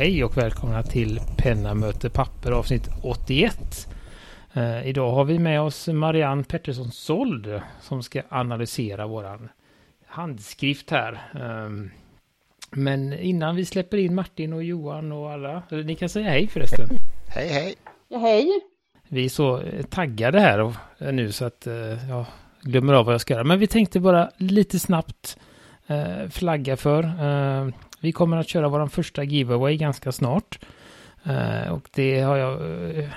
hej och välkomna till Penna möter papper avsnitt 81. Eh, idag har vi med oss Marianne Pettersson Sold som ska analysera våran handskrift här. Eh, men innan vi släpper in Martin och Johan och alla, eller ni kan säga hej förresten. Hej hej! Ja, hej! Vi är så taggade här och, eh, nu så att eh, jag glömmer av vad jag ska göra. Men vi tänkte bara lite snabbt eh, flagga för. Vi kommer att köra vår första giveaway ganska snart. Eh, och det har jag eh,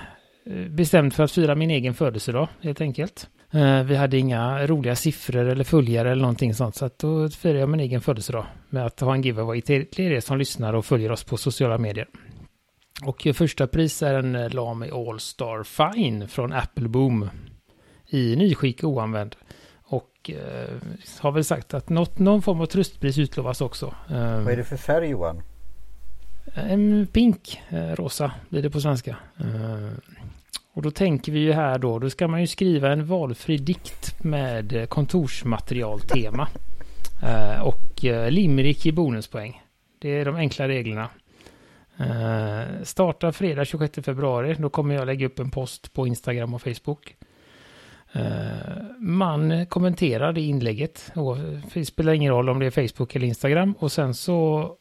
bestämt för att fira min egen födelsedag helt enkelt. Eh, vi hade inga roliga siffror eller följare eller någonting sånt. Så att då firar jag min egen födelsedag med att ha en giveaway till er som lyssnar och följer oss på sociala medier. Och eh, första pris är en eh, Lamy All Star Fine från Apple Boom i nyskick oanvänd. Och eh, har väl sagt att något, någon form av tröstpris utlovas också. Eh, Vad är det för färg Johan? En pink, eh, rosa blir det på svenska. Eh, och då tänker vi ju här då, då ska man ju skriva en valfri dikt med kontorsmaterialtema. Eh, och eh, limerick i bonuspoäng. Det är de enkla reglerna. Starta fredag 26 februari. Då kommer jag lägga upp en post på Instagram och Facebook. Uh, man kommenterar det inlägget. Och det spelar ingen roll om det är Facebook eller Instagram. Och sen så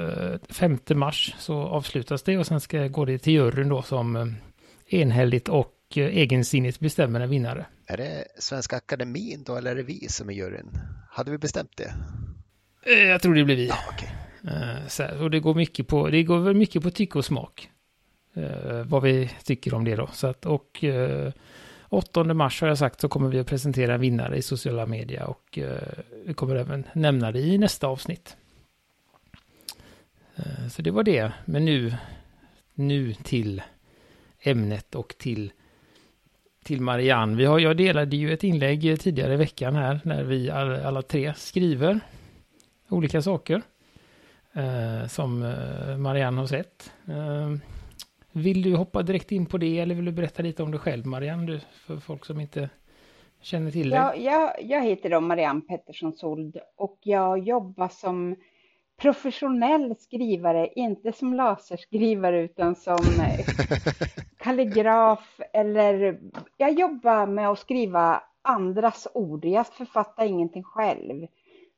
uh, 5 mars så avslutas det och sen ska gå det till juryn då som uh, enhälligt och egensinnigt bestämmer en vinnare. Är det Svenska Akademin då eller är det vi som är juryn? Hade vi bestämt det? jag tror det blir vi. Ja, okay. Så här, och det går mycket på, det går väl mycket på tycke och smak. Vad vi tycker om det då. Så att, och 8 mars har jag sagt så kommer vi att presentera en vinnare i sociala medier och eh, vi kommer även nämna det i nästa avsnitt. Eh, så det var det. Men nu, nu till ämnet och till till Marianne. Vi har, jag delade ju ett inlägg tidigare i veckan här när vi alla, alla tre skriver olika saker eh, som eh, Marianne har sett. Vill du hoppa direkt in på det eller vill du berätta lite om dig själv Marianne, du, för folk som inte känner till dig? Ja, jag, jag heter då Marianne Pettersson Sold och jag jobbar som professionell skrivare, inte som laserskrivare utan som kalligraf eller jag jobbar med att skriva andras ord. Jag författar ingenting själv.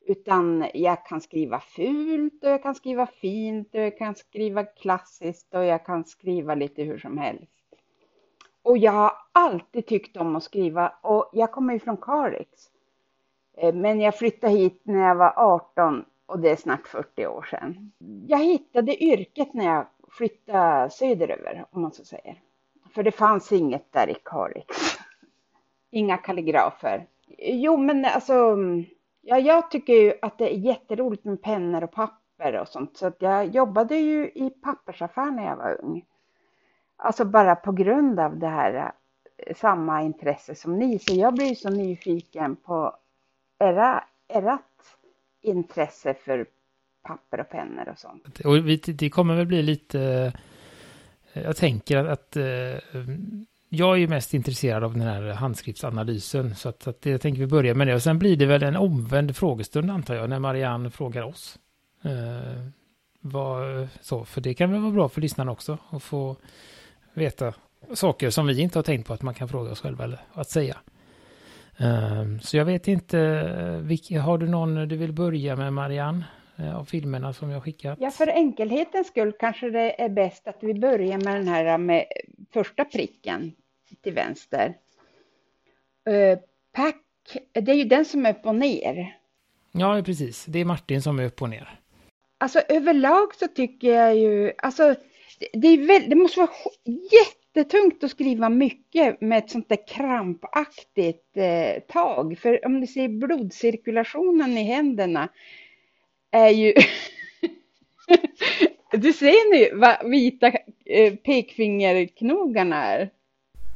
Utan jag kan skriva fult och jag kan skriva fint och jag kan skriva klassiskt och jag kan skriva lite hur som helst. Och jag har alltid tyckt om att skriva och jag kommer ju från Kalix. Eh, men jag flyttade hit när jag var 18 och det är snart 40 år sedan. Jag hittade yrket när jag flyttade söderöver om man så säger. För det fanns inget där i Kalix. Inga kalligrafer. Jo men alltså mm, Ja, jag tycker ju att det är jätteroligt med pennor och papper och sånt. Så att jag jobbade ju i pappersaffär när jag var ung. Alltså bara på grund av det här eh, samma intresse som ni. Så jag blir så nyfiken på era, ert intresse för papper och pennor och sånt. Och det kommer väl bli lite... Eh, jag tänker att, att eh, jag är ju mest intresserad av den här handskriftsanalysen. Så att, att det tänker vi börja med det. Och sen blir det väl en omvänd frågestund antar jag, när Marianne frågar oss. Eh, vad, så, för det kan väl vara bra för lyssnarna också att få veta saker som vi inte har tänkt på att man kan fråga oss själva eller att säga. Eh, så jag vet inte, vilka, har du någon du vill börja med Marianne? Eh, av filmerna som jag skickat. Ja, för enkelhetens skull kanske det är bäst att vi börjar med den här med första pricken till vänster. Uh, pack, det är ju den som är upp och ner. Ja, precis. Det är Martin som är upp och ner. Alltså överlag så tycker jag ju, alltså det, väl, det måste vara jättetungt att skriva mycket med ett sånt där krampaktigt eh, tag. För om ni ser blodcirkulationen i händerna är ju Du ser nu vad vita eh, pekfingerknogarna är.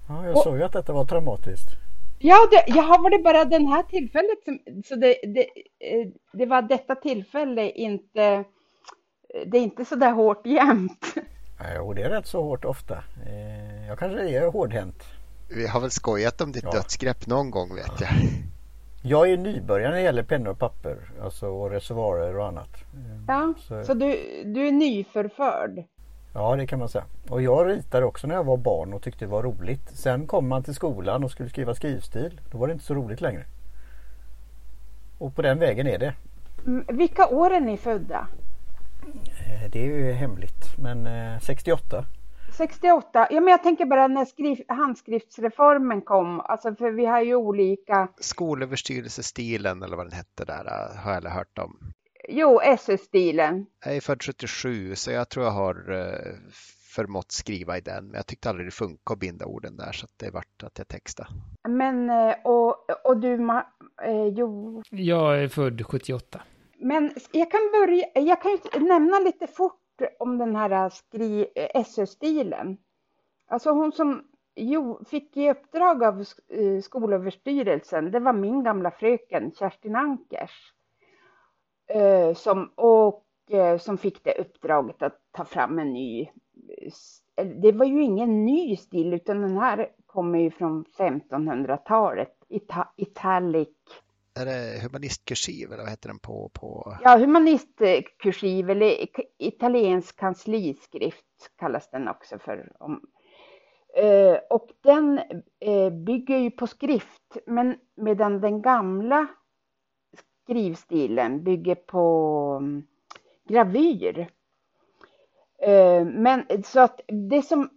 Ja, jag såg ju att detta var traumatiskt. Ja, det, ja, var det bara den här tillfället som, så det, det, eh, det var detta tillfälle inte, det är inte så där hårt jämt. Jo, det är rätt så hårt ofta. Eh, jag kanske är hårdhänt. Vi har väl skojat om ditt ja. dödsgrepp någon gång vet jag. Jag är nybörjare när det gäller pennor och papper, alltså och reservoarer och annat. Ja, så, så du, du är nyförförd? Ja det kan man säga. Och jag ritade också när jag var barn och tyckte det var roligt. Sen kom man till skolan och skulle skriva skrivstil. Då var det inte så roligt längre. Och på den vägen är det. Mm, Vilka år är ni födda? Eh, Det är ju hemligt. Men eh, 68. 68? Ja, men jag tänker bara när skriv, handskriftsreformen kom, alltså för vi har ju olika, Skolöverstyrelsestilen eller vad den hette där äh, har jag aldrig hört om. Jo, SÖ-stilen. Jag är född 77 så jag tror jag har eh, förmått skriva i den. Men jag tyckte aldrig det funkade att binda orden där så det vart att jag textade. Men, eh, och, och du, Ma- eh, jo, Jag är född 78. men jag kan börja, jag kan ju nämna lite fort om den här skri, SÖ-stilen. Alltså hon som jo, fick i uppdrag av eh, Skolöverstyrelsen, det var min gamla fröken Kerstin Ankers. Eh, som, och eh, som fick det uppdraget att ta fram en ny, eh, det var ju ingen ny stil utan den här kommer ju från 1500-talet, Ita, italic, Är det humanistkursiv eller vad heter den på? på... ja humanistkursiv eller italiensk kansliskrift kallas den också för. Om, och den bygger ju på skrift, men medan den gamla skrivstilen bygger på mm, gravyr. Eh, men så att det som,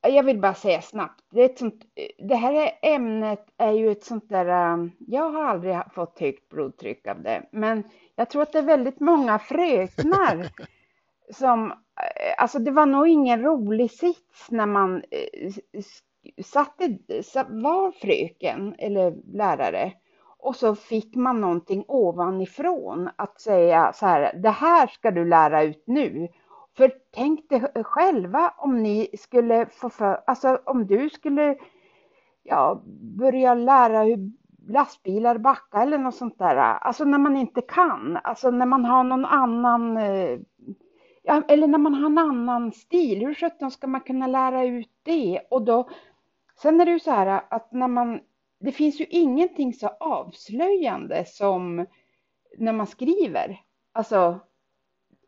jag vill bara säga snabbt, det, sånt, det här ämnet är ju ett sånt där, um, jag har aldrig fått högt blodtryck av det, men jag tror att det är väldigt många fröknar som, eh, alltså det var nog ingen rolig sits när man eh, satte, sa- var fröken eller lärare och så fick man någonting ovanifrån att säga så här, det här ska du lära ut nu. För tänk dig själva om ni skulle få för, alltså om du skulle ja, börja lära hur lastbilar backar eller något sånt där. Alltså när man inte kan, alltså när man har någon annan, eh, ja, eller när man har en annan stil, hur sjutton ska man kunna lära ut det? Och då, sen är det ju så här att när man, det finns ju ingenting så avslöjande som när man skriver. Alltså,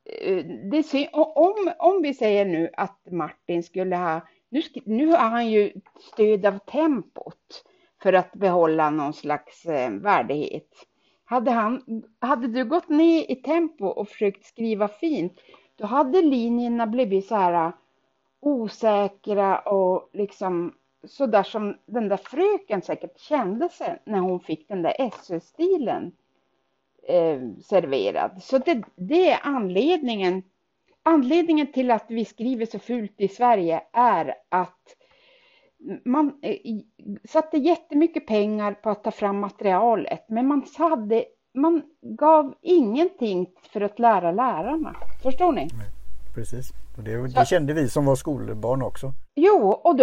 eh, det, om, om vi säger nu att Martin skulle ha, nu, nu har han ju stöd av tempot för att behålla någon slags eh, värdighet. Hade, han, hade du gått ner i tempo och försökt skriva fint, då hade linjerna blivit så här eh, osäkra och liksom så där som den där fröken säkert kände sig när hon fick den där SÖ-stilen eh, serverad. Så det, det är anledningen. Anledningen till att vi skriver så fult i Sverige är att man eh, satte jättemycket pengar på att ta fram materialet, men man, hade, man gav ingenting för att lära lärarna. Förstår ni? Precis. Och det, det kände vi som var skolbarn också. Jo, och,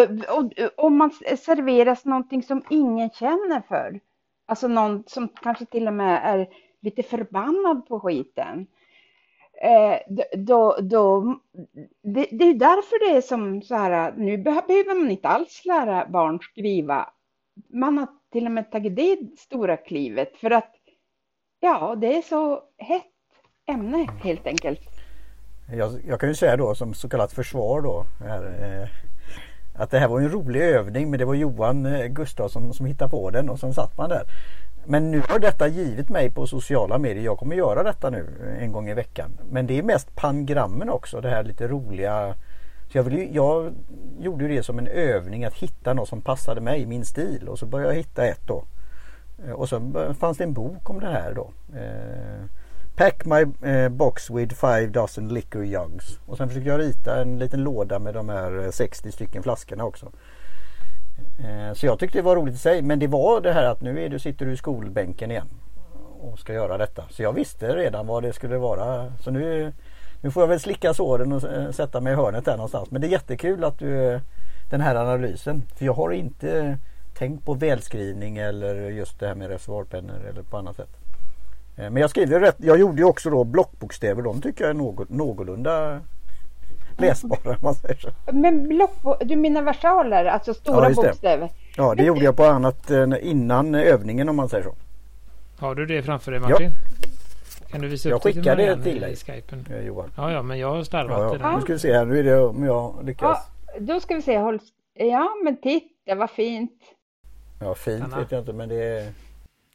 och man serveras någonting som ingen känner för. Alltså någon som kanske till och med är lite förbannad på skiten. Eh, då, då, det, det är därför det är som så här, nu beh- behöver man inte alls lära barn skriva. Man har till och med tagit det stora klivet för att ja, det är så hett ämne helt enkelt. Jag, jag kan ju säga då som så kallat försvar då. Här, eh, att det här var en rolig övning men det var Johan eh, Gustafsson som hittade på den och sen satt man där. Men nu har detta givit mig på sociala medier. Jag kommer göra detta nu eh, en gång i veckan. Men det är mest pangrammen också. Det här lite roliga. Så jag, vill ju, jag gjorde ju det som en övning att hitta något som passade mig, min stil. Och så började jag hitta ett då. Eh, och så fanns det en bok om det här då. Eh, Pack my eh, box with five dozen liquor jugs. Och sen försökte jag rita en liten låda med de här eh, 60 stycken flaskorna också. Eh, så jag tyckte det var roligt i sig. Men det var det här att nu är du, sitter du i skolbänken igen. Och ska göra detta. Så jag visste redan vad det skulle vara. Så nu, nu får jag väl slicka såren och eh, sätta mig i hörnet där någonstans. Men det är jättekul att du eh, den här analysen. För jag har inte tänkt på välskrivning eller just det här med reservoarpennor eller på annat sätt. Eh, Men jag skriver rätt. Jag gjorde ju också då blockbokstäver. De tycker jag är något, någorlunda läsbara man säger så. Men block, du menar versaler, alltså stora Ja, det. bokstäver? Ja det gjorde jag på annat eh, innan övningen om man säger så. Har du det framför dig Martin? Kan du visa Jag upp det till skickade det Marianne till i dig. Skypen? eh, Johan. Ja, ja, men jag har starvat Ja, det ja. Nu ska vi se här. Nu är det om jag lyckas. Ja, då ska vi se. Håll... Ja, men titta vad fint. Ja, fint Anna. vet jag inte men det är...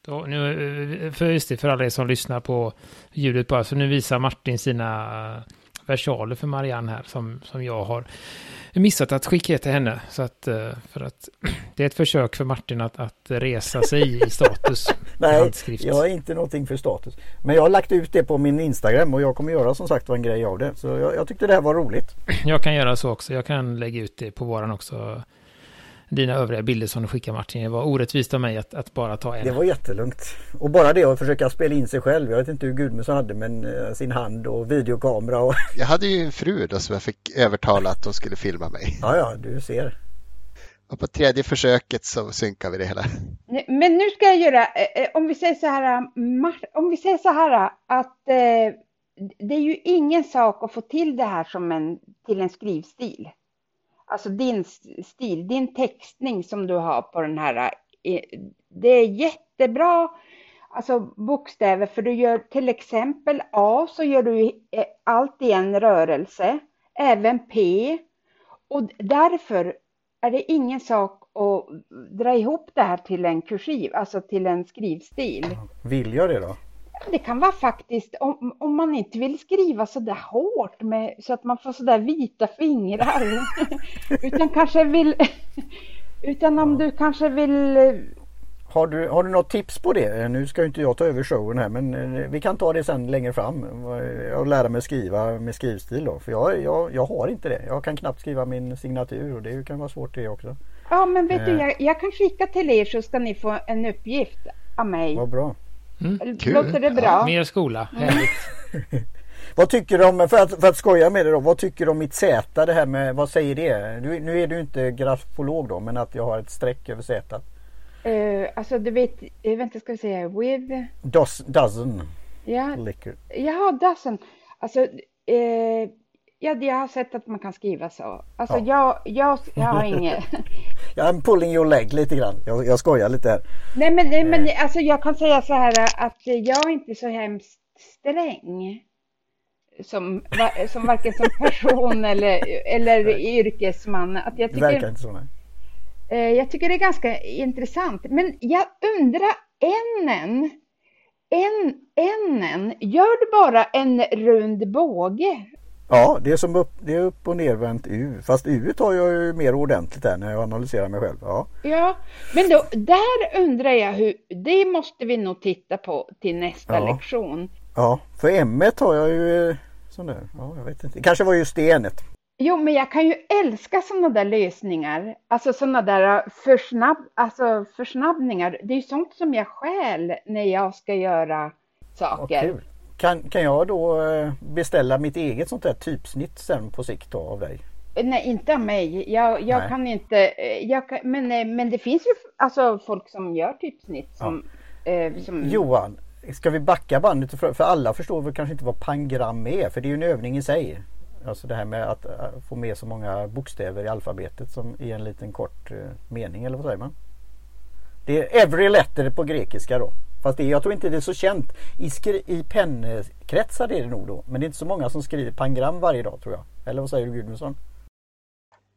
Då, nu, eh, för just det, för alla er som lyssnar på ljudet bara, så nu visar Martin sina eh, versaler för Marianne här som, som jag har missat att skicka till henne. Så att, eh, för att det är ett försök för Martin att, att resa sig i status. Nej, jag har inte någonting för status. Men jag har lagt ut det på min Instagram och jag kommer göra som sagt var en grej av det. Så jag, jag tyckte det här var roligt. Jag kan göra så också. Jag kan lägga ut det på våran också. Dina övriga bilder som du skickar Martin. Det var orättvist av mig att, att bara ta en. Det var jättelugnt. Och bara det att försöka spela in sig själv. Jag vet inte hur Gudmundsson hade men eh, sin hand och videokamera och Jag hade ju en fru då som jag fick övertala att hon skulle filma mig. ja ja du ser. Och på tredje försöket så synkade vi det hela. Men nu ska jag göra, eh, eh, om vi säger så här, om vi säger så här att det är ju ingen sak att få till det här som en, till en skrivstil. Alltså din stil, din textning som du har på den här, eh, det är jättebra, alltså bokstäver, för du gör till exempel A så gör du eh, allt i en rörelse, även P. Och därför är det ingen sak att dra ihop det här till en kursiv, alltså till en skrivstil. Vill jag det då? Det kan vara faktiskt om, om man inte vill skriva så där hårt med, så att man får så där vita fingrar. utan kanske vill, utan om du kanske vill, Har du, har du något tips på det? Nu ska ju inte jag ta över showen här men eh, vi kan ta det sen längre fram. Och lära mig skriva med skrivstil då. För jag, jag, jag har inte det. Jag kan knappt skriva min signatur och det kan vara svårt det också. ja men vet du, Eh. jag, jag kan skicka till er så ska ni få en uppgift av mig. Vad bra. Kul. Låter det bra? Mer skola, Mm. härligt. Vad tycker du om, för att, för att skoja med det då, vad tycker du om mitt Z det här med, vad säger det? Du, nu är du inte grafolog då men att jag har ett streck över Z. Eh, alltså du vet, eh, vänta ska vi se, with, Dos, dozen ja, liquor. Ja, dozen. Alltså, eh, ja, jag har sett att man kan skriva så. Alltså, jag, jag, jag har inget... I'm pulling your leg lite grann. Jag, jag skojar lite här. nej, men, nej, men alltså, jag kan säga så här att jag är inte så hemskt sträng. Som, som varken som person eller, eller yrkesman. Att jag Det verkar tycker, inte så. Nej. eh, jag tycker det är ganska intressant. Men jag undrar, ännen, en, ännen, gör du bara en rund båge? Ja, det är som upp, det är upp och nervänt U. Fast U tar jag ju mer ordentligt där när jag analyserar mig själv. Ja, Ja, men då, där undrar jag hur, det måste vi nog titta på till nästa Ja. lektion. ja för M har jag ju sån där. Ja, jag vet inte. Det kanske var just det änet. Jo, men jag kan ju älska sådana där lösningar, alltså sådana där försnabb, alltså försnabbningar. Det är ju sånt som jag stjäl när jag ska göra saker. Kan, kan jag då eh, beställa mitt eget sånt där typsnitt sen på sikt då av dig? Nej, inte av mig. Jag, jag kan inte, eh, jag kan, men, eh, men det finns ju alltså folk som gör typsnitt som, eh, som Johan, ska vi backa bandet? För, för alla förstår väl kanske inte vad pangram är. För det är ju en övning i sig. Alltså det här med att eh, få med så många bokstäver i alfabetet som i en liten kort eh, mening eller vad säger man? Det är every letter på grekiska då. Fast det, jag tror inte det är så känt. I, i pennkretsar är det nog då. Men det är inte så många som skriver pangram varje dag tror jag. Eller vad säger du Gudmundsson?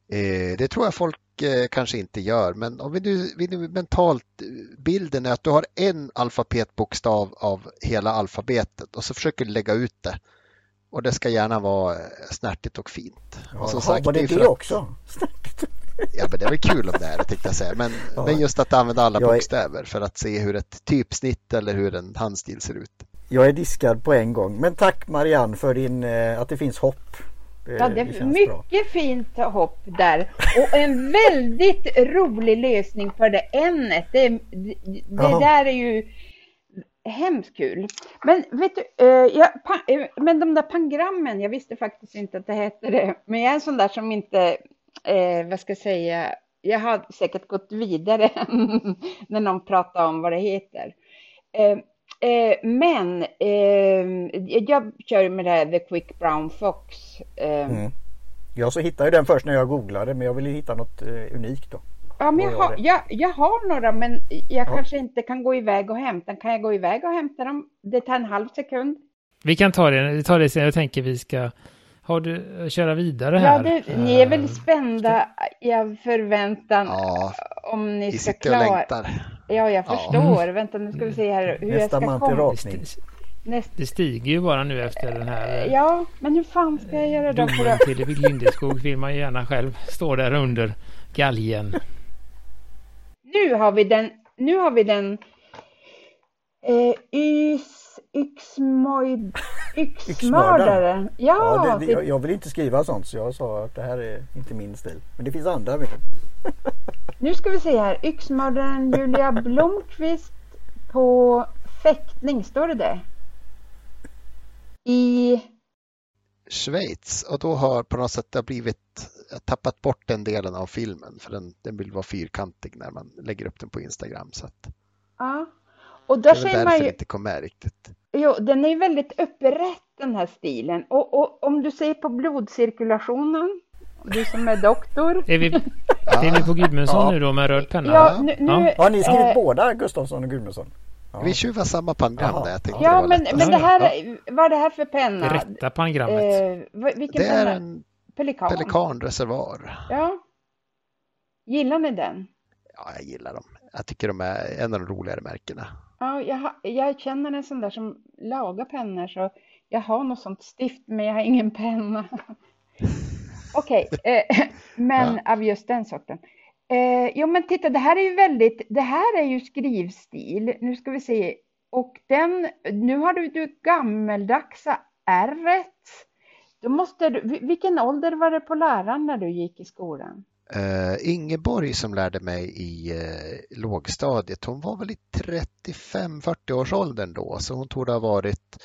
Eh, det tror jag folk eh, kanske inte gör, men om vi nu, vi nu mentalt, eh, bilden är att du har en alfabetbokstav av hela alfabetet och så försöker du lägga ut det. Och det ska gärna vara snärtigt och fint. och som Jaha, var det det, att- också? Ja, men det är väl kul om det är det tänkte jag säga. Men, Ja. men just att använda alla Jag är- bokstäver för att se hur ett typsnitt eller hur en handstil ser ut. Jag är diskad på en gång. Men tack Marianne för din, eh, att det finns hopp. Det, Ja, det är känns bra. mycket fint hopp där. Och en väldigt rolig lösning för det ämnet. Det, det, det där är ju hemskt kul. Men vet du, eh, jag, eh, men de där pangrammen, jag visste faktiskt inte att det hette det. Men jag är en sån där som inte, eh, vad ska jag säga, jag har säkert gått vidare när någon pratar om vad det heter. Eh, eh, men eh, jag kör med det här The Quick Brown Fox. Eh, Mm. Jag så hittade ju den först när jag googlade men jag ville hitta något eh, unikt då. Ja, men jag har, jag, jag har några, men jag ja. kanske inte kan gå iväg och hämta. Kan jag gå iväg och hämta dem? Det tar en halv sekund. Vi kan ta det, vi tar det sen. Jag tänker vi ska har du, köra vidare här. Ja, det, ni är väl spända i förväntan ja, om ni ska klara. Ja, jag förstår. Ja. Vänta, nu ska vi se här hur Nästa jag ska komma. Näst... Det stiger ju bara nu efter den här. Ja, men hur fan ska jag göra då? Domen till Lindeskog vill man ju gärna själv stå där under galgen. Nu har vi den. Nu har vi den. Eh, ys, yxmoid, yxmördare. Ja, ja det, det, jag, jag vill inte skriva sånt så jag sa att det här är inte min stil. Men det finns andra med. nu ska vi se här. Yxmördaren Julia Blomqvist på fäktning. Står det det? I Schweiz och då har på något sätt det blivit tappat bort den delen av filmen för den, den vill vara fyrkantig när man lägger upp den på Instagram. Så att, ja, och där det är ser man ju, inte kom med riktigt. Jo, den är ju väldigt upprätt den här stilen och, och om du ser på blodcirkulationen du som är doktor. Är vi, är vi på Gudmundsson ja. nu då med röd penna? Ja, nu, nu, Har ni skrivit äh, båda Gustafsson och Gudmundsson? Ja. Vi tjuvar samma panngram där. Jag tänkte ja, men, men det här, vad är det här för penna? Det rätta pannagrammet. Eh, vilken det är en pelikan. pelikanreservoar. Ja. Gillar ni den? Ja, jag gillar dem. Jag tycker de är en av de roligare märkena. Ja, jag, jag känner en sån där som lagar pennor så jag har något sånt stift men jag har ingen penna. Okej, okay, eh, men ja. av just den sorten. Eh, jo, men titta, det här är ju väldigt, det här är ju skrivstil. Nu ska vi se. Och den, nu har du, du gammeldagsa r Då måste du, vilken ålder var det på läraren när du gick i skolan? Uh, Ingeborg som lärde mig i uh, lågstadiet, hon var väl i 35-40 års åldern då, så hon torde ha varit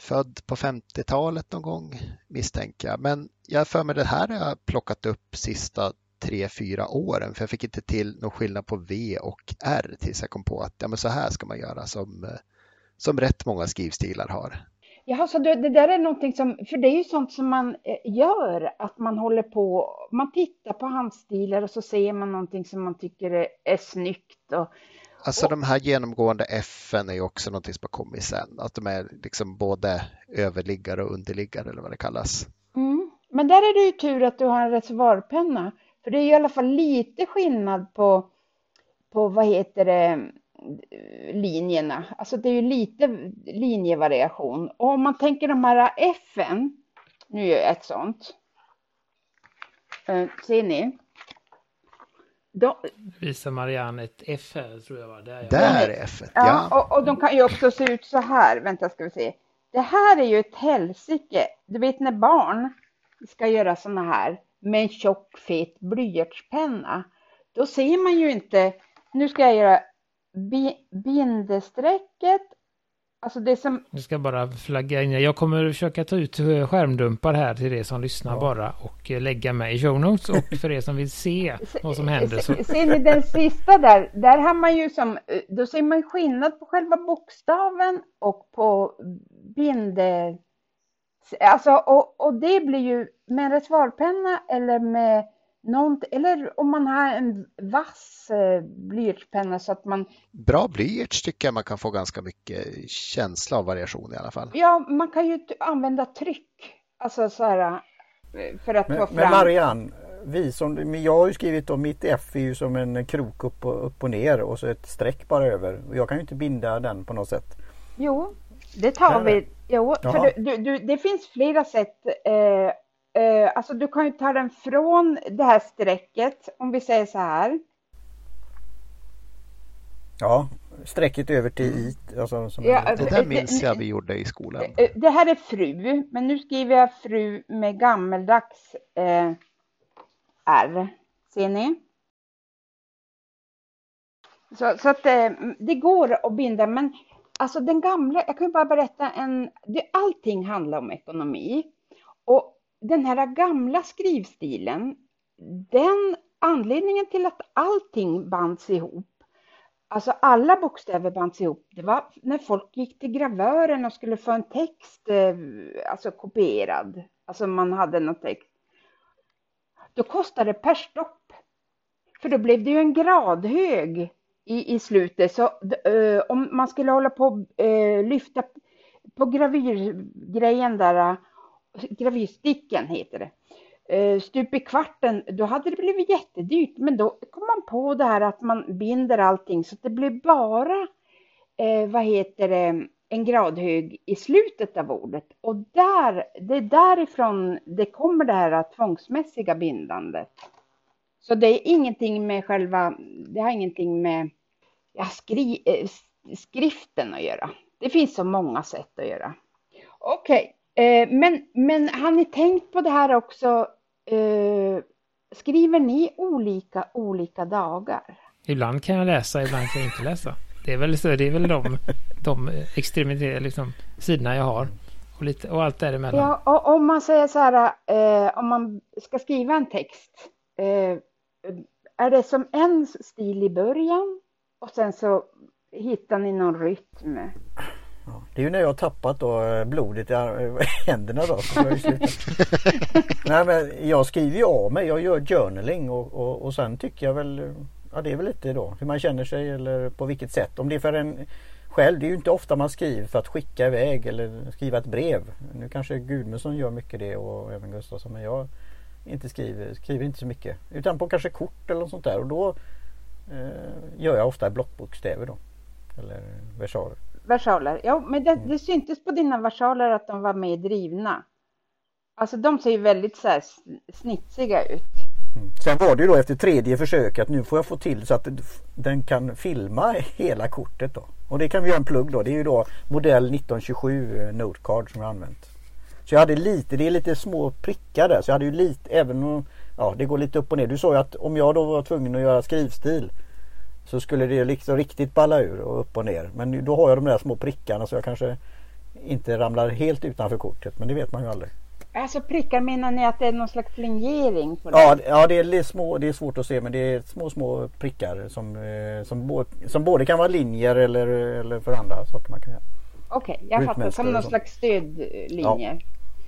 född på 50-talet någon gång misstänker jag. Men jag för mig det här har jag plockat upp sista tre, fyra åren för jag fick inte till någon skillnad på V och R tills jag kom på att ja, men så här ska man göra som, eh, som rätt många skrivstilar har. Jaha, så det, det där är någonting som, för det är ju sånt som man eh, gör, att man håller på, man tittar på handstilar och så ser man någonting som man tycker är, är snyggt. Och, Alltså de här genomgående F är ju också någonting som har kommit sen, att de är liksom både överliggare och underliggare eller vad det kallas. Mm. Men där är det ju tur att du har en reservoarpenna, för det är i alla fall lite skillnad på, på vad heter det, linjerna. Alltså det är ju lite linjevariation. Och om man tänker de här F, nu är ett sånt. Eh, ser ni? De, Visar Marianne ett F här tror jag var. Där, Där är F, ja. ja och, och, de kan ju också se ut så här. Vänta ska vi se. Det här är ju ett helsike. Du vet när barn ska göra såna här med en tjock fet blyertspenna. Då ser man ju inte, nu ska jag göra bindestrecket, alltså det som... Jag ska bara flagga in, jag kommer försöka ta ut skärmdumpar här till er som lyssnar ja. bara och lägga mig i show notes. Och för er som vill se vad som händer så... Ser ni den sista där, där har man ju som, då ser man skillnad på själva bokstaven och på binde Alltså, och, och det blir ju med en reservoarpenna eller med något, eller om man har en vass eh, blyertspenna så att man... Bra blyerts tycker jag man kan få ganska mycket känsla av variation i alla fall. Ja, man kan ju använda tryck, alltså så här eh, för att men, få fram... Men Marianne, vi som, jag har ju skrivit om mitt F är ju som en krok upp och, upp och ner och så ett streck bara över. Jag kan ju inte binda den på något sätt. Jo, det tar vi. Jo, för du, du, det finns flera sätt. Eh, eh, alltså du kan ju ta den från det här strecket, om vi säger så här. Ja, strecket över till i. Alltså, som ja, det där minns jag vi gjorde i skolan. Eh, det här är fru, men nu skriver jag fru med gammeldags eh, R. Ser ni? Så, så att eh, det går att binda, men alltså den gamla, jag kan ju bara berätta en, det, allting handlar om ekonomi. Och den här gamla skrivstilen, den anledningen till att allting bands ihop, alltså alla bokstäver bands ihop, det var när folk gick till gravören och skulle få en text eh, alltså kopierad, alltså man hade någon text. Då kostade det per stopp För då blev det ju en gradhög i, i slutet. Så eh, om man skulle hålla på och lyfta på gravyrgrejen där, gravyrsticken heter det, eh, stup i kvarten, då hade det blivit jättedyrt. Men då kom man på det här att man binder allting så att det blir bara, eh, vad heter det, en gradhög i slutet av ordet. Och där, det är därifrån det kommer det här tvångsmässiga bindandet. Så det är ingenting med själva, det har ingenting med ja, skri, eh, skriften att göra. Det finns så många sätt att göra. Okej, okay eh, men, men har ni tänkt på det här också? Eh, skriver ni olika olika dagar? Ibland kan jag läsa, ibland kan jag inte läsa. Det är väl, så, det är väl de, de extremiteter, liksom, sidorna jag har. Och, lite, och allt däremellan. Ja, och om man säger så här, eh, om man ska skriva en text. Eh, är det som en stil i början och sen så hittar ni någon rytm? Ja, det är ju när jag har tappat då eh, blodet i händerna då. Jag, Nej, men jag skriver ju av mig, jag gör journaling och, och, och sen tycker jag väl Ja det är väl lite då hur man känner sig eller på vilket sätt. Om det är för en själv, det är ju inte ofta man skriver för att skicka iväg eller skriva ett brev. Nu kanske Gudmundsson gör mycket det och även Gustafsson men jag inte skriver, skriver inte så mycket. Utan på kanske kort eller något sånt där och då eh, gör jag ofta blockbokstäver då. Eller versaler. Versaler, ja men det, mm. det syntes på dina versaler att de var mer drivna. Alltså de ser ju väldigt så här snitsiga ut. Mm. Sen var det ju då efter tredje försöket nu får jag få till så att den kan filma hela kortet då. Och det kan vi göra en plugg då. Det är ju då modell 1927 eh, Notecard som jag använt. Så jag hade lite, det är lite små prickar där så jag hade ju lite, även om ja, det går lite upp och ner. Du sa ju att om jag då var tvungen att göra skrivstil så skulle det liksom riktigt balla ur och upp och ner. Men då har jag de där små prickarna så jag kanske inte ramlar helt utanför kortet. Men det vet man ju aldrig. Alltså prickar menar ni att det är någon slags lingering? På det? Ja, ja det, är små, det är svårt att se men det är små små prickar som, eh, som, bo, som både kan vara linjer eller, eller för andra saker man kan göra. Okej, okay, jag fattar. Som någon slags stödlinjer. Ja.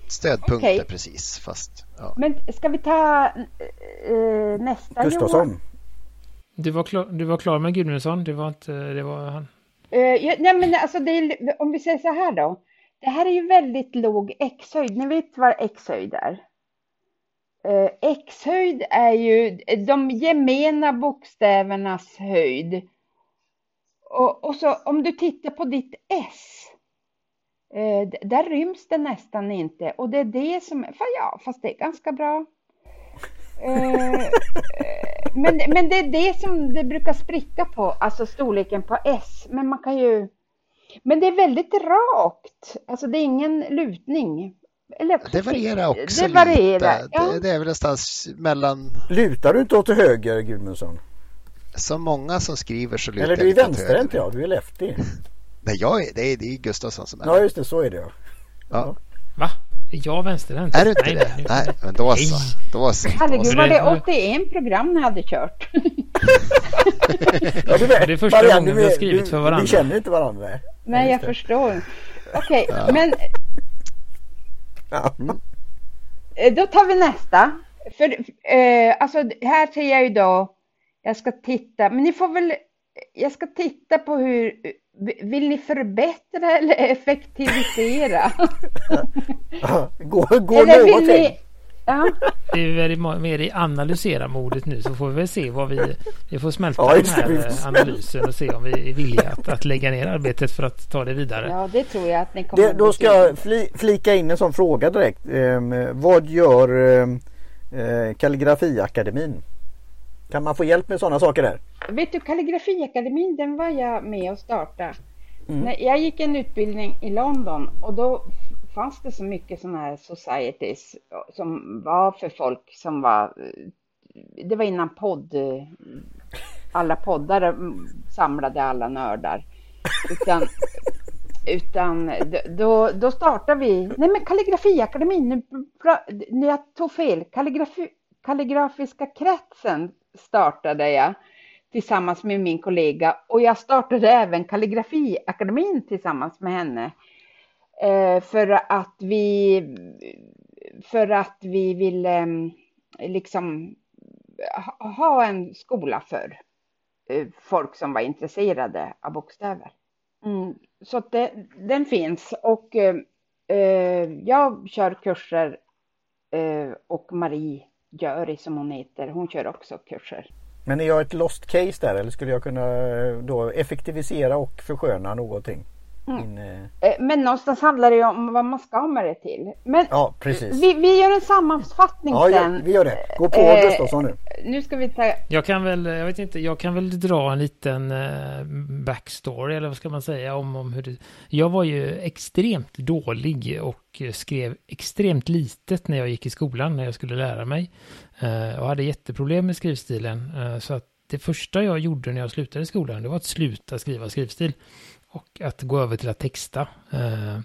Stödpunkter okay. precis. Fast, ja. Men ska vi ta äh, nästa Gustafsson. Johan? Du var klar, du var klar med Gudmundsson? Det var inte, det var han? Uh, ja, nej men alltså är, om vi säger så här då. Det här är ju väldigt låg x-höjd. Ni vet vad x-höjd är? Uh, x-höjd är ju de gemena bokstävernas höjd. Och, och, så om du tittar på ditt S. Uh, där ryms det nästan inte och det är det som, ja, fast det är ganska bra. Uh, men, men det är det som det brukar spricka på, alltså storleken på S. Men man kan ju men det är väldigt rakt, alltså det är ingen lutning. Eller, det varierar också det varierar, lite. Ja. Det, det, är väl någonstans mellan... Lutar du inte åt höger Gudmundsson? Som många som skriver så lutar Eller du är vänsterhänt ja, du är lefty. Nej, jag är, det, är, det är Gustafsson som är Ja, just det, så är det ja. ja. Va? Är jag vänsterhänt? Är du inte nej, det? Nej, nej, men då så. Då så. Herregud, var det 81 program ni hade kört? ja, du vet, det är första Marianne, gången vi har skrivit för varandra. Vi känner inte varandra. Nej, jag förstår. Okej, okay, ja. men... Ja. Eh, då tar vi nästa. För eh, alltså, här ser jag ju då, jag ska titta, men ni får väl, jag ska titta på hur, vill ni förbättra eller effektivisera? gå gå eller vill ni, Ja. Det är väl mer i analysera-modet nu så får vi väl se vad vi... Vi får smälta ja, den här analysen och se om vi är villiga att, att lägga ner arbetet för att ta det vidare. Ja, det tror jag att ni kommer det, Då ska jag fli, flika in en sån fråga direkt. Eh, vad gör ehm, eh, Kalligrafiakademin? Kan man få hjälp med sådana saker där? Vet du, Kalligrafiakademin den var jag med och startade. Mm. Jag gick en utbildning i London och då fanns det så mycket sådana här societies som var för folk som var, det var innan podd, alla poddar samlade alla nördar. Utan, utan då, då startade vi, nej men kalligrafiakademin, nu, nu jag tog fel, kalligrafi, kalligrafiska kretsen startade jag tillsammans med min kollega och jag startade även kalligrafiakademin tillsammans med henne. Eh, för att vi för att vi ville mm, liksom ha en skola för eh, folk som var intresserade av bokstäver. Mm, så att det, den finns och eh, eh jag kör kurser eh, och Marie Göri som hon heter, hon kör också kurser. Men är jag ett lost case där eller skulle jag kunna eh, då effektivisera och försköna någonting? Mm. In, eh, eh... Men någonstans handlar det ju om vad man ska ha med det till. Men ja, precis. Vi, vi gör en sammanfattning ja, sen. Ja, vi gör det. Gå på eh, Gustafsson nu. Nu ska vi ta... Jag kan väl, jag vet inte, jag kan väl dra en liten eh, backstory eller vad ska man säga om, om hur det... Jag var ju extremt dålig och skrev extremt litet när jag gick i skolan, när jag skulle lära mig. Eh, och hade jätteproblem med skrivstilen. Eh, så att det första jag gjorde när jag slutade skolan, det var att sluta skriva skrivstil och att gå över till att texta. Eh,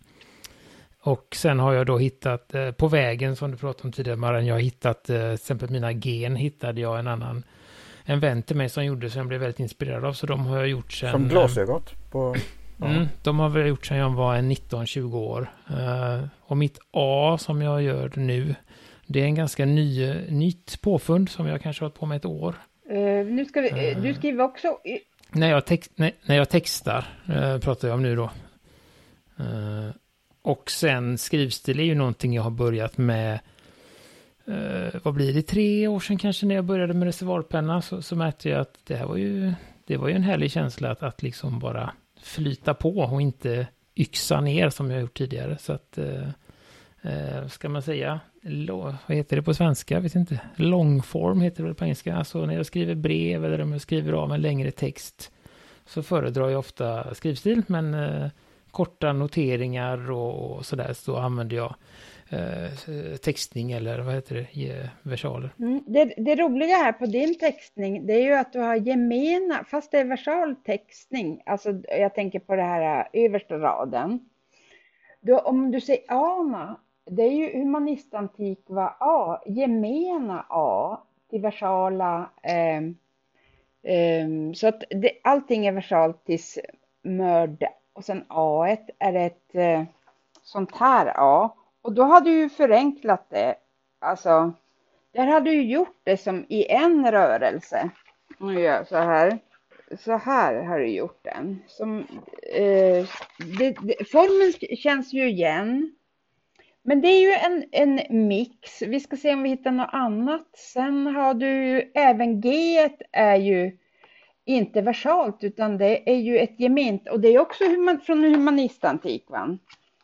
och sen har jag då hittat, på vägen som du pratade om tidigare Maren, jag har hittat, till exempel mina gen hittade jag en annan, en vän till mig som gjorde så jag blev väldigt inspirerad av. Så de har jag gjort sen... Som glasögon? På, ja. mm, de har jag gjort sen jag var en 19-20 år. och mitt A som jag gör nu, det är en ganska ny, nytt påfund som jag kanske har hållit på med ett år. Uh, nu ska vi, du skriver också när jag, text, när, när jag textar, eh, pratar jag om nu då. Och sen skrivstil är ju någonting jag har börjat med, vad blir det, tre år sedan kanske när jag började med reservoarpenna så, så märkte jag att det här var ju, det var ju en härlig känsla att, att liksom bara flyta på och inte yxa ner som jag gjort tidigare. Så att, ska man säga, vad heter det på svenska? Jag vet inte. Longform heter det väl på engelska. Alltså när jag skriver brev eller om jag skriver av en längre text så föredrar jag ofta skrivstil. Men eh, korta noteringar och, och sådär så använder jag eh, textning eller vad heter det, versaler. Mm. Det, det, roliga här på din textning det är ju att du har gemena, fast det är versal textning, alltså jag tänker på det här eh, översta raden. Du, om du säger ana det är ju humanistantikva A, gemena A till versala. Eh, eh, så att det, allting är versalt tills mörd och sen A är ett eh, sånt här A. Och då har du ju förenklat det. Alltså, där har du ju gjort det som i en rörelse. Nu gör så här. Så här har du gjort den. Som, eh, det, det, formen känns ju igen. Men det är ju en, en mix. Vi ska se om vi hittar något annat. Sen har du ju, även G är ju inte versalt utan det är ju ett gement och det är också human, från humanistantikvan.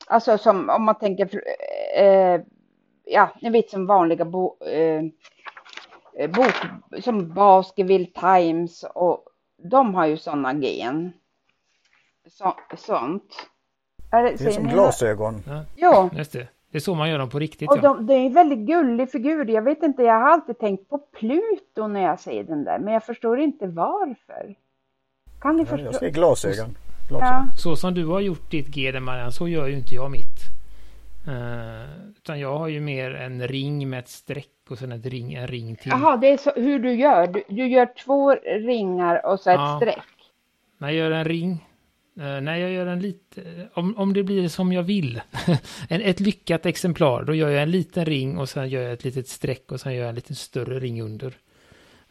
Alltså som om man tänker, eh, ja, ni vet som vanliga bo, eh, bok, som Baskerville Times och de har ju sådana gen. Så, sånt. Är det, det är som glasögon. Ja, ja. Just det. Det är så man gör dem på riktigt. Och de, det är en väldigt gullig figur. Jag vet inte, jag har alltid tänkt på Pluto när jag ser den där, men jag förstår inte varför. Kan ni ja, förstå? Jag ser glasögon. Ja. Så som du har gjort ditt G, Marianne, så gör ju inte jag mitt. Uh, utan jag har ju mer en ring med ett streck och sen ett ring, en ring till. Jaha, det är så, hur du gör. Du, du gör två ringar och så ett ja. streck. När jag gör en ring Uh, nej, jag gör en lite, om, om det blir som jag vill, en, ett lyckat exemplar, då gör jag en liten ring och sen gör jag ett litet streck och sen gör jag en lite större ring under.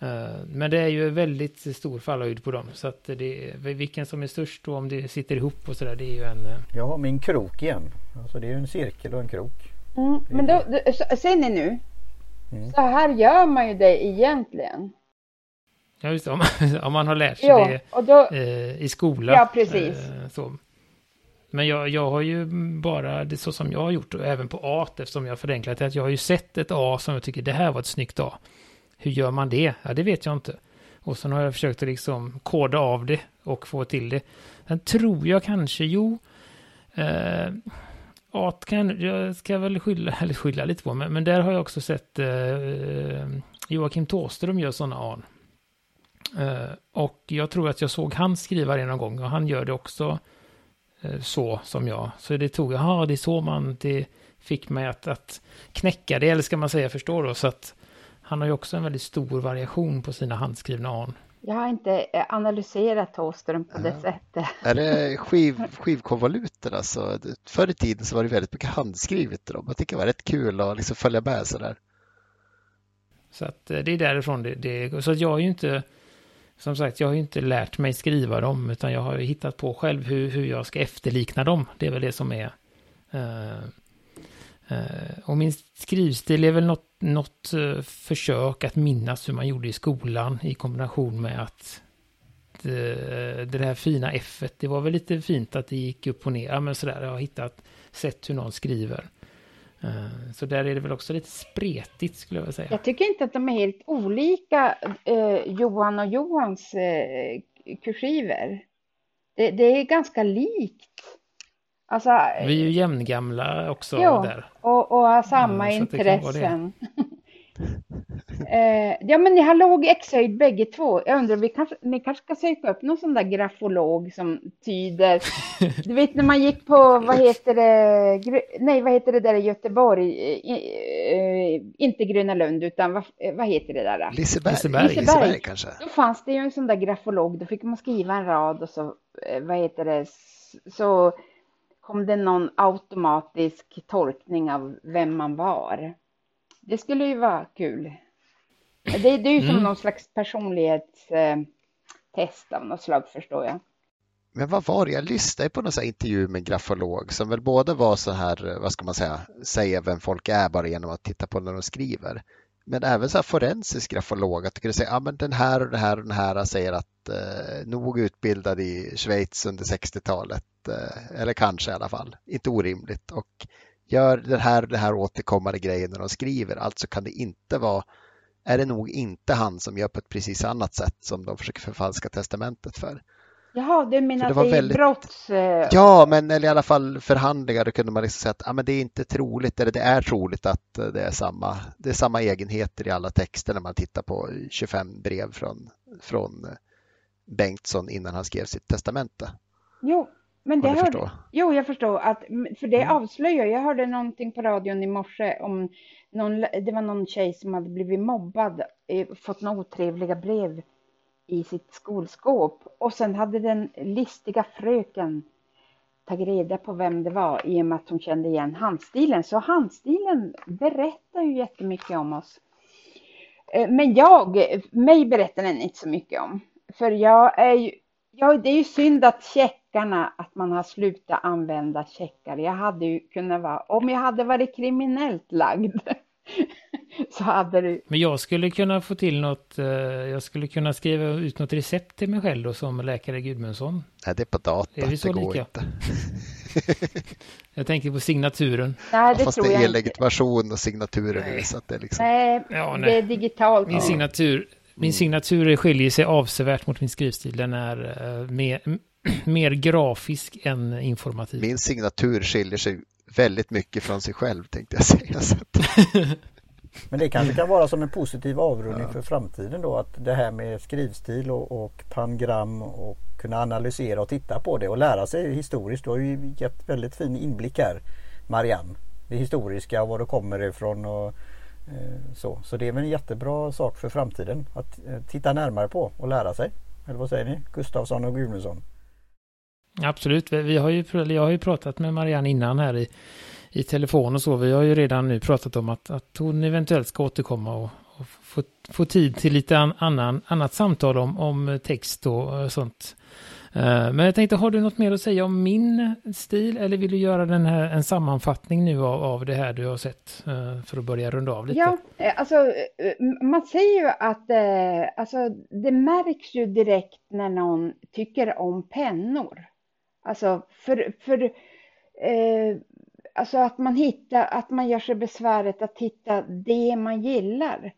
Uh, men det är ju väldigt stor fallhöjd på dem, så att det, vilken som är störst och om det sitter ihop och sådär, det är ju en... Uh... Jag har min krok igen, alltså det är ju en cirkel och en krok. Mm, men då, då, ser ni nu? Mm. Så här gör man ju det egentligen. Ja, just det. Om, om man har lärt sig ja, det då, eh, i skolan. Ja, precis. Eh, så. Men jag, jag har ju bara det så som jag har gjort, och även på A, eftersom jag har förenklat det, att jag har ju sett ett A som jag tycker det här var ett snyggt A. Hur gör man det? Ja, det vet jag inte. Och sen har jag försökt att liksom koda av det och få till det. Sen tror jag kanske, jo, eh, A kan jag ska väl skylla, eller skylla lite på, men, men där har jag också sett eh, Joakim Tåström gör sådana A. Eh, och jag tror att jag såg han skriva det någon gång och han gör det också eh, så som jag. Så det tog, jaha, det är så man, det fick mig att, att knäcka det, eller ska man säga förstå då. Så att han har ju också en väldigt stor variation på sina handskrivna an. Jag har inte eh, analyserat Thåström på det sättet. Är det skiv, skivkonvoluter alltså? Förr i tiden så var det väldigt mycket handskrivet dem. Jag tycker det var rätt kul att liksom följa med sådär. Så att det är därifrån det, det Så att jag har ju inte, som sagt, jag har ju inte lärt mig skriva dem, utan jag har ju hittat på själv hur, hur jag ska efterlikna dem. Det är väl det som är... Uh, uh, och min skrivstil är väl något, något uh, försök att minnas hur man gjorde i skolan i kombination med att det, det här fina F, det var väl lite fint att det gick upp och ner. Ja, men sådär, jag har hittat, sett hur någon skriver. Eh, så där är det väl också lite spretigt skulle jag vilja säga. Jag tycker inte att de är helt olika, eh, Johan och Johans eh, kursiver. Det, det, är ganska likt. Alltså, Vi är ju jämngamla också jo, där. Och, och har samma mm, intressen. Eh, ja, men ni har låg exhöjd bägge två. Jag undrar, vi kanske, ni kanske ska söka upp någon sån där grafolog som tyder. Du vet när man gick på, vad heter det, nej, vad heter det där i Göteborg? Eh, inte Gröna Lund, utan vad, vad heter det där? Liseberg. Liseberg. Liseberg kanske. Då fanns det ju en sån där grafolog. Då fick man skriva en rad och så, eh, vad heter det, så kom det någon automatisk tolkning av vem man var. Det skulle ju vara kul. Det, det är ju som mm. någon slags personlighetstest av något slag förstår jag. Men vad var det? Jag lyssnade på någon intervju med en grafolog som väl både var så här, vad ska man säga, säga vem folk är bara genom att titta på när de skriver. Men även så här forensisk grafolog, att du kunde säga, ja men den här och den här och den här säger att eh, nog utbildad i Schweiz under 60-talet, eh, eller kanske i alla fall, inte orimligt. Och gör den här, den här återkommande grejen när de skriver. Alltså kan det inte vara, är det nog inte han som gör på ett precis annat sätt som de försöker förfalska testamentet för. Jaha, du menar att det, det är väldigt... brotts... Ja, men eller i alla fall förhandlingar, då kunde man liksom säga att ah, men det är inte troligt, eller det är troligt att det är samma, det är samma egenheter i alla texter när man tittar på 25 brev från, från Bengtsson innan han skrev sitt testamente. Jo, men det hörde, jo, jag förstår. Att, för det mm. avslöjar, jag hörde någonting på radion i morse om någon, det var någon tjej som hade blivit mobbad, eh, fått några otrevliga brev i sitt skolskåp. Och sen hade den listiga fröken tagit reda på vem det var i och med att hon kände igen handstilen. Så handstilen berättar ju jättemycket om oss. Eh, men jag, mig berättar den inte så mycket om. För jag är ju, ja, det är ju synd att check checkarna, att man har slutat använda checkar. Jag hade ju kunnat vara, om jag hade varit kriminellt lagd, så hade du... Men jag skulle kunna få till något, eh, jag skulle kunna skriva ut något recept till mig själv då som läkare Gudmundsson. Nej, det är på data, är vi så det går lika? inte. jag tänker på signaturen. Nej, det Fast tror det är e-legitimation och signaturen nej. så att det är liksom... Nej, ja, nej. det är digitalt. Min signatur, min signatur skiljer sig avsevärt mot min skrivstil. Den är uh, mer, grafisk än informativ. Min signatur skiljer sig väldigt mycket från sig själv tänkte jag säga. Men det kanske kan vara som en positiv avrundning ja. för framtiden då att det här med skrivstil och, och pangram och kunna analysera och titta på det och lära sig historiskt. Du har ju gett väldigt fin inblick här Marianne. Det historiska och var det kommer ifrån och eh, så. Så det är väl en jättebra sak för framtiden att eh, titta närmare på och lära sig. Eller vad säger ni? Gustavsson och Gudmundsson. Absolut, vi har ju, jag har ju pratat med Marianne innan här i, i telefon och så. Vi har ju redan nu pratat om att, att hon eventuellt ska återkomma och, och få, få tid till lite an, annan, annat samtal om, om text och eh, sånt. Eh, men jag tänkte, har du något mer att säga om min stil eller vill du göra den här, en sammanfattning nu av, av det här du har sett eh, för att börja runda av lite? Ja, alltså man säger ju att alltså, det märks ju direkt när någon tycker om pennor. Alltså, för, för eh, alltså att man hittar, att man gör sig besväret att hitta det man gillar.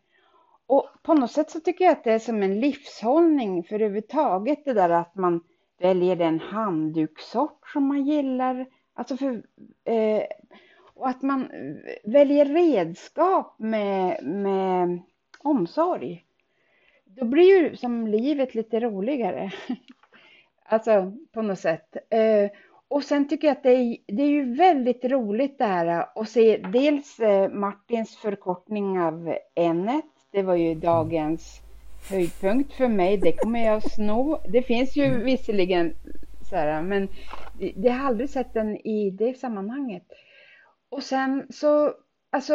Och på något sätt så tycker jag att det är som en livshållning för överhuvudtaget det där att man väljer den handdukssort som man gillar. Alltså för, eh, och att man väljer redskap med, med omsorg. Då blir ju som livet lite roligare. Alltså på något sätt. Eh, och sen tycker jag att det är, det är ju väldigt roligt det här att se dels eh, Martins förkortning av n Det var ju dagens höjdpunkt för mig. Det kommer jag sno. Det finns ju mm. visserligen så här, men det har aldrig sett den i det sammanhanget. Och sen så, alltså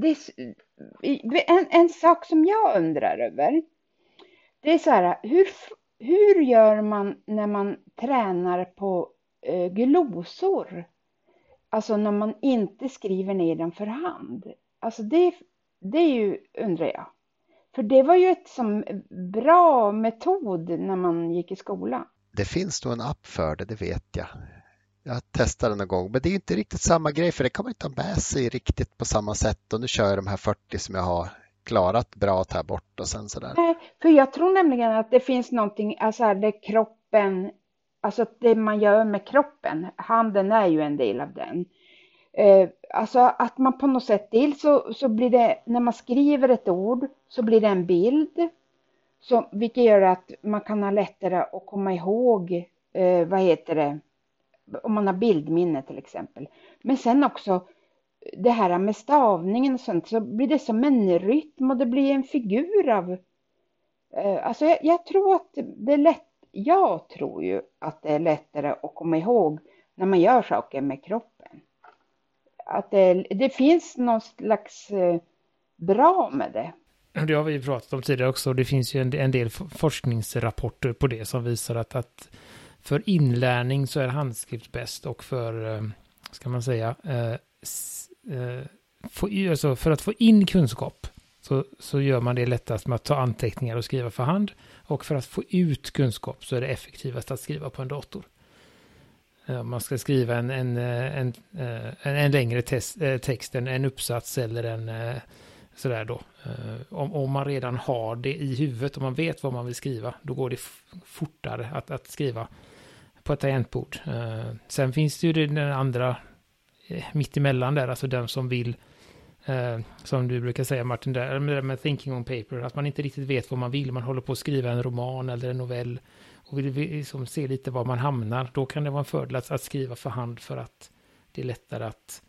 det, en, en sak som jag undrar över. Det är så här, hur, hur gör man när man tränar på eh, glosor? Alltså när man inte skriver ner dem för hand. Alltså det, det är ju, undrar jag. För det var ju ett som bra metod när man gick i skolan. Det finns nog en app för det, det vet jag. Jag testade den någon gång, men det är inte riktigt samma grej för det kan man inte ha med sig riktigt på samma sätt och nu kör jag de här 40 som jag har klarat bra att ta bort och sen sådär. Nej, för jag tror nämligen att det finns någonting, alltså här, det kroppen, alltså det man gör med kroppen, handen är ju en del av den. Eh, alltså att man på något sätt, dels så, så blir det, när man skriver ett ord så blir det en bild, så, vilket gör att man kan ha lättare att komma ihåg, eh, vad heter det, om man har bildminne till exempel. Men sen också det här med stavningen och sånt så blir det som en rytm och det blir en figur av eh, Alltså jag, jag, tror att det är lätt, jag tror ju att det är lättare att komma ihåg när man gör saker med kroppen. Att det, det finns någon slags eh, bra med det. Det har vi pratat om tidigare också. Det finns ju en, en del forskningsrapporter på det som visar att, att för inlärning så är handskrift bäst och för, eh, ska man säga, eh, eh, få, alltså för att få in kunskap så, så gör man det lättast med att ta anteckningar och skriva för hand. Och för att få ut kunskap så är det effektivast att skriva på en dator. Eh, om man ska skriva en, en, eh, en, eh, en, en längre test, text, en, en uppsats eller en sådär då. Om, om man redan har det i huvudet, om man vet vad man vill skriva, då går det fortare att, att skriva på ett tangentbord. Sen finns det ju den andra Eh, mitt emellan där, alltså den som vill, eh, som du brukar säga Martin, där, med, med thinking on paper, att man inte riktigt vet vad man vill, man håller på att skriva en roman eller en novell och vill liksom se lite var man hamnar, då kan det vara en fördel att, att skriva för hand för att det är lättare att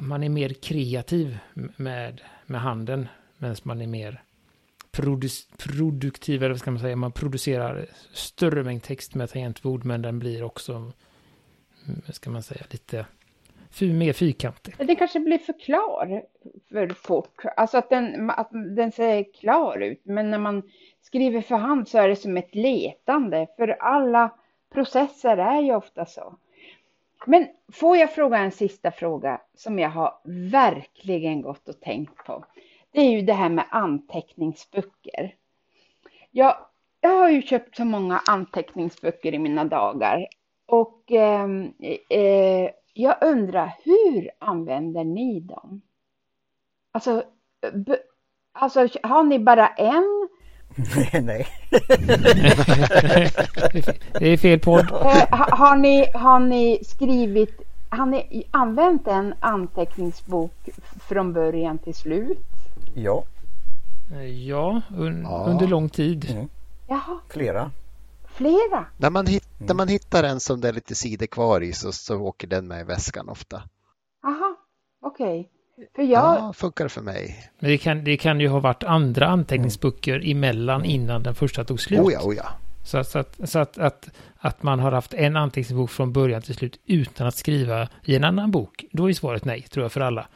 man är mer kreativ med, med handen, medan man är mer produktiv, eller vad ska man säga, man producerar större mängd text med tangentbord, men den blir också, ska man säga, lite mer fyrkantig. Den kanske blir för klar för fort, alltså att den, att den ser klar ut, men när man skriver för hand så är det som ett letande, för alla processer är ju ofta så. Men får jag fråga en sista fråga som jag har verkligen gått och tänkt på det är ju det här med anteckningsböcker. Jag, jag har ju köpt så många anteckningsböcker i mina dagar och ehm, eh, eh, jag undrar hur använder ni dem? Alltså, alltså har ni bara en? Nej. det är fel podd. Eh, har, ni, har ni skrivit, har ni använt en anteckningsbok från början till slut? Ja. Eh, ja, un ja. under lång tid. Mm. Jaha. Flera. Flera? När man, hitt, mm. när man hittar en som det är lite sidor kvar i så, så åker den med i väskan ofta. Aha, okej. Okay. För jag... Ja, funkar för mig. Men det kan, det kan ju ha varit andra anteckningsböcker mm. emellan innan den första tog slut. Oh ja, oh ja. Så, så, att, så att, att, att man har haft en anteckningsbok från början till slut utan att skriva i en annan bok. Då är svaret nej, tror jag, för alla.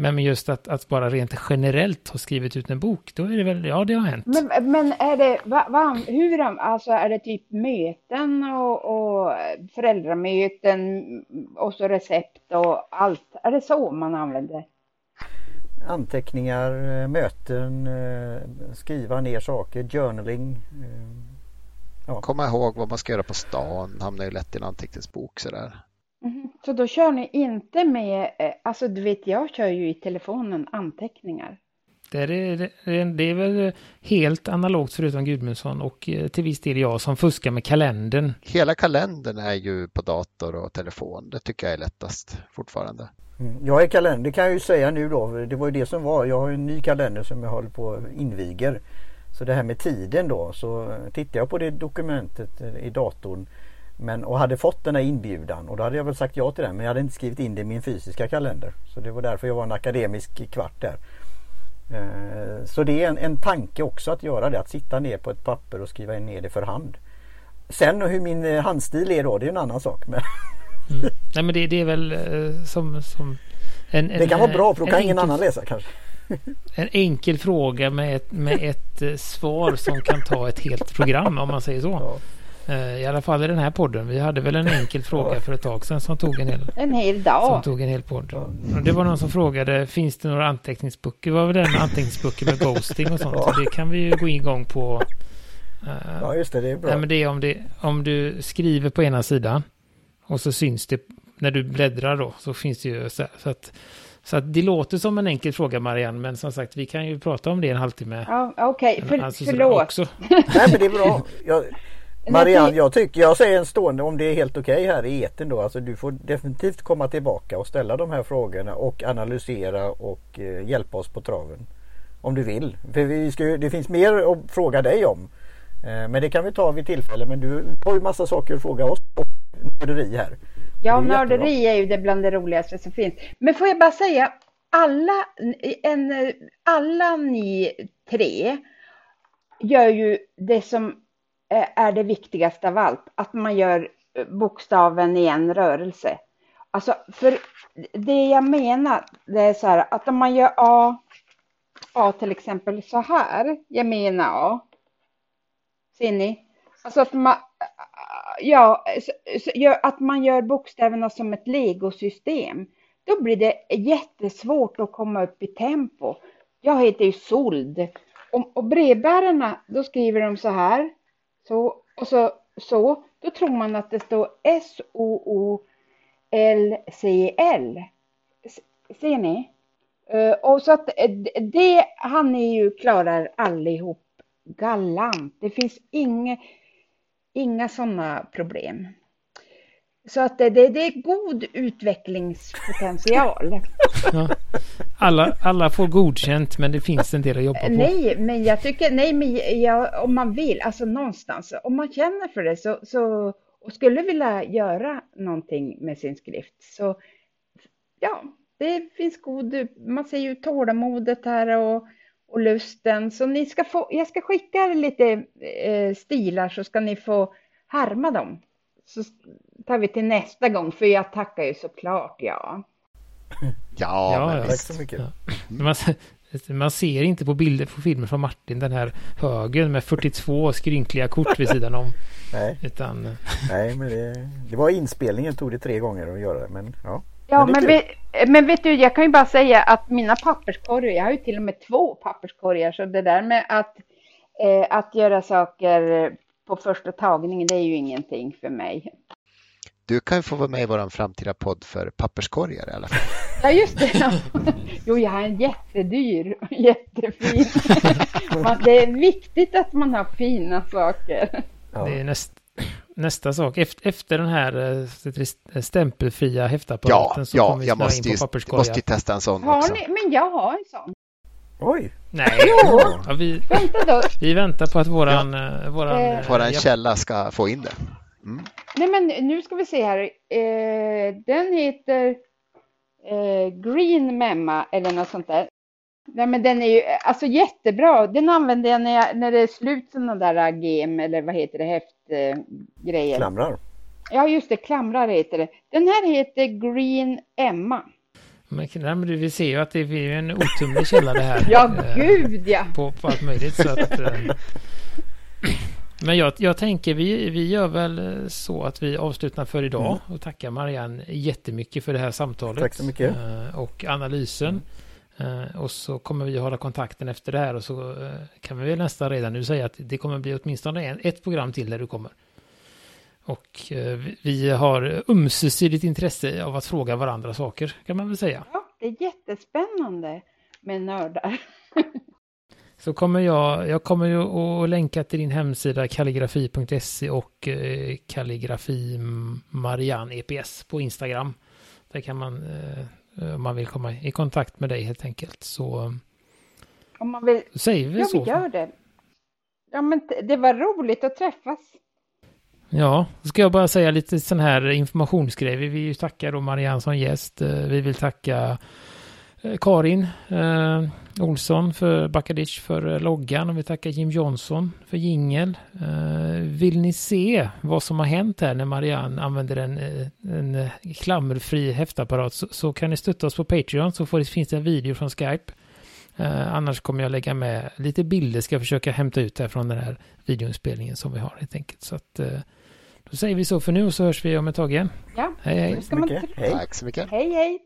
Men just att, att bara rent generellt ha skrivit ut en bok, då är det väl, ja det har hänt. Men, men är det, va, va, hur, alltså är det typ möten och, och föräldramöten och så recept och allt? Är det så man använder? Anteckningar, möten, eh, skriva ner saker, journaling. Eh, ja. Komma ihåg vad man ska göra på stan hamnar ju lätt i en anteckningsbok sådär. Mm. Så då kör ni inte med, eh, alltså du vet jag kör ju i telefonen anteckningar. Det är, det, det är väl helt analogt förutom Gudmundsson och eh, till viss del jag som fuskar med kalendern. Hela kalendern är ju på dator och telefon. Det tycker jag är lättast fortfarande. Mm. Jag är kalender, det kan jag ju säga nu då. Det var ju det som var. Jag har en ny kalender som jag håller på att inviger. Så det här med tiden då så tittar jag på det dokumentet i datorn men, och hade fått den här inbjudan och då hade jag väl sagt ja till den men jag hade inte skrivit in det i min fysiska kalender. Så det var därför jag var en akademisk kvart där. Eh, så det är en, en tanke också att göra det, att sitta ner på ett papper och skriva ner det för hand. Sen hur min eh, handstil är då, det är en annan sak. Men mm. Nej men det, det, är väl eh, som, som En, det kan vara bra för då kan ingen enkel, annan läsa kanske. En enkel fråga med ett, med ett svar som kan ta ett helt program om man säger så. Ja. Eh, I alla fall i den här podden. Vi hade väl en enkel fråga för ett tag sedan som tog en hel, En hel som dag. tog en hel podd. Och det var någon som frågade, finns det några anteckningsböcker? Vad var det med anteckningsböcker med ghosting och sånt? Ja. Så det kan vi ju gå igång på. Eh, ja just det, det är bra. Nej, men det är om, det, om du skriver på ena sidan och så syns det när du bläddrar då så finns det ju så, här, så att så att det låter som en enkel fråga Marianne men som sagt vi kan ju prata om det en halvtimme. Ja, Okej, för, Alltså, förlåt. Också. Nej men det är bra. Jag, Marianne, jag tycker jag säger en stående om det är helt okej här i eten då. Alltså du får definitivt komma tillbaka och ställa de här frågorna och analysera och eh, hjälpa oss på traven. Om du vill. För vi ska, det finns mer att fråga dig om. Eh, men det kan vi ta vid tillfälle. Men du har ju massa saker att fråga oss och nörderi här. Ja, nörderi är ju det bland det roligaste som finns. Men får jag bara säga, alla, en, alla ni tre gör ju det som eh, Eh, är det viktigaste av allt, att man gör eh, bokstaven i en rörelse. Alltså, för det jag menar, det är så här att om man gör A, A till exempel så här, jag menar A. Ser ni? Alltså att man, ja, gör, att man gör bokstäverna som ett legosystem. Då blir det jättesvårt att komma upp i tempo. Jag heter ju Sold. Och, och brevbärarna, då skriver de så här. Så, och så, så. Då tror man att det står S-O-O-L-C-L. Ser ni? Eh, och så att eh, det han ni ju klarar allihop galant. Det finns inga, inga sådana problem. Så att det, det, det är god utvecklingspotential. Ja. Alla, alla får godkänt men det finns en del att jobba på. nej, men jag tycker, nej, men jag, om man vill, alltså någonstans, om man känner för det så, så och skulle vilja göra någonting med sin skrift så ja, det finns god, man ser ju tålamodet här och, och lusten. Så ni ska få, jag ska skicka er lite eh, stilar så ska ni få härma dem. Så tar vi till nästa gång, för jag tackar ju såklart ja. Ja, Ja, men ja. Tack visst. så mycket. Ja. Man, man ser inte på bilder på filmer från Martin den här högen med 42 skrynkliga kort vid sidan om. Nej, Utan nej men det, det var inspelningen tog det tre gånger att göra det. Men ja. Ja, Men men, vet, men vet du, jag kan ju bara säga att mina papperskorgar, jag har ju till och med två papperskorgar, så det där med att, eh, att göra saker på första tagningen, det är ju ingenting för mig. Du kan ju få vara med i vår framtida podd för papperskorgar i alla fall. Ja, just det. Ja. Jo, jag har en jättedyr, jättefin. Man- Det är viktigt att man har fina saker. ja. det är näst, nästa sak. Efter, efter den här eh, stämpelfria häftapparaten Ja, så ja kommer vi jag snöa in på ju, papperskorgar. måste ju testa en sån Har också. ni? Men jag har en sån. Oj! Nej, Jo. ja, vi, Vänta då. vi väntar på att våran... eh, våran Eh. eh, Våran ja, källa ska få in det. Mm. Nej, men nu ska vi se här. Eh, den heter eh, Green Memma eller något sånt där. Nej, men den är ju alltså jättebra. Den använder jag när, jag, när det är slut sådana där gem eller vad heter det, häftgrejer. Klamrar. Ja, just det, klamrar heter det. Den här heter Green Emma. Men, nej, men vi ser ju att det är en otumlig källa det här. Ja, eh, gud ja. på, på allt möjligt. Så att, eh, men jag, jag tänker vi, vi gör väl eh, så att vi avslutar för idag och tackar Marianne jättemycket för det här samtalet. Tack så mycket. Och analysen. Och så kommer vi hålla kontakten efter det här och så kan vi väl nästan redan nu säga att det kommer bli åtminstone en, ett program till där du kommer. Och eh, vi- har ömsesidigt intresse av att fråga varandra saker kan man väl säga. ja. Det är jättespännande med nördar. Så kommer jag, jag kommer ju att länka till din hemsida kalligrafi.se och eh, kalligrafi Marianne EPS på Instagram. Där kan man, eh, om man vill komma i kontakt med dig helt enkelt, så Om man vill säger vi Ja, så. vi gör det. Ja, men det var roligt att träffas. Ja, då ska jag bara säga lite sån här informationsgrej. Vi vill ju tacka då Marianne som gäst. Eh, vi vill tacka eh, Karin eh, Olsson för Backadish för eh, loggan och vi tackar Jim Johnson för jingel. Eh, vill ni se vad som har hänt här när Marianne använder en, en klammerfri häftapparat så, så kan ni stötta oss på Patreon så får, finns det en video från Skype. Eh, annars kommer jag lägga med lite bilder, ska jag försöka hämta ut här från den här videoinspelningen som vi har helt enkelt. Så att då säger vi så för nu och så hörs vi om ett tag igen. Ja, Hej hej! Tack så mycket. Hej, hej!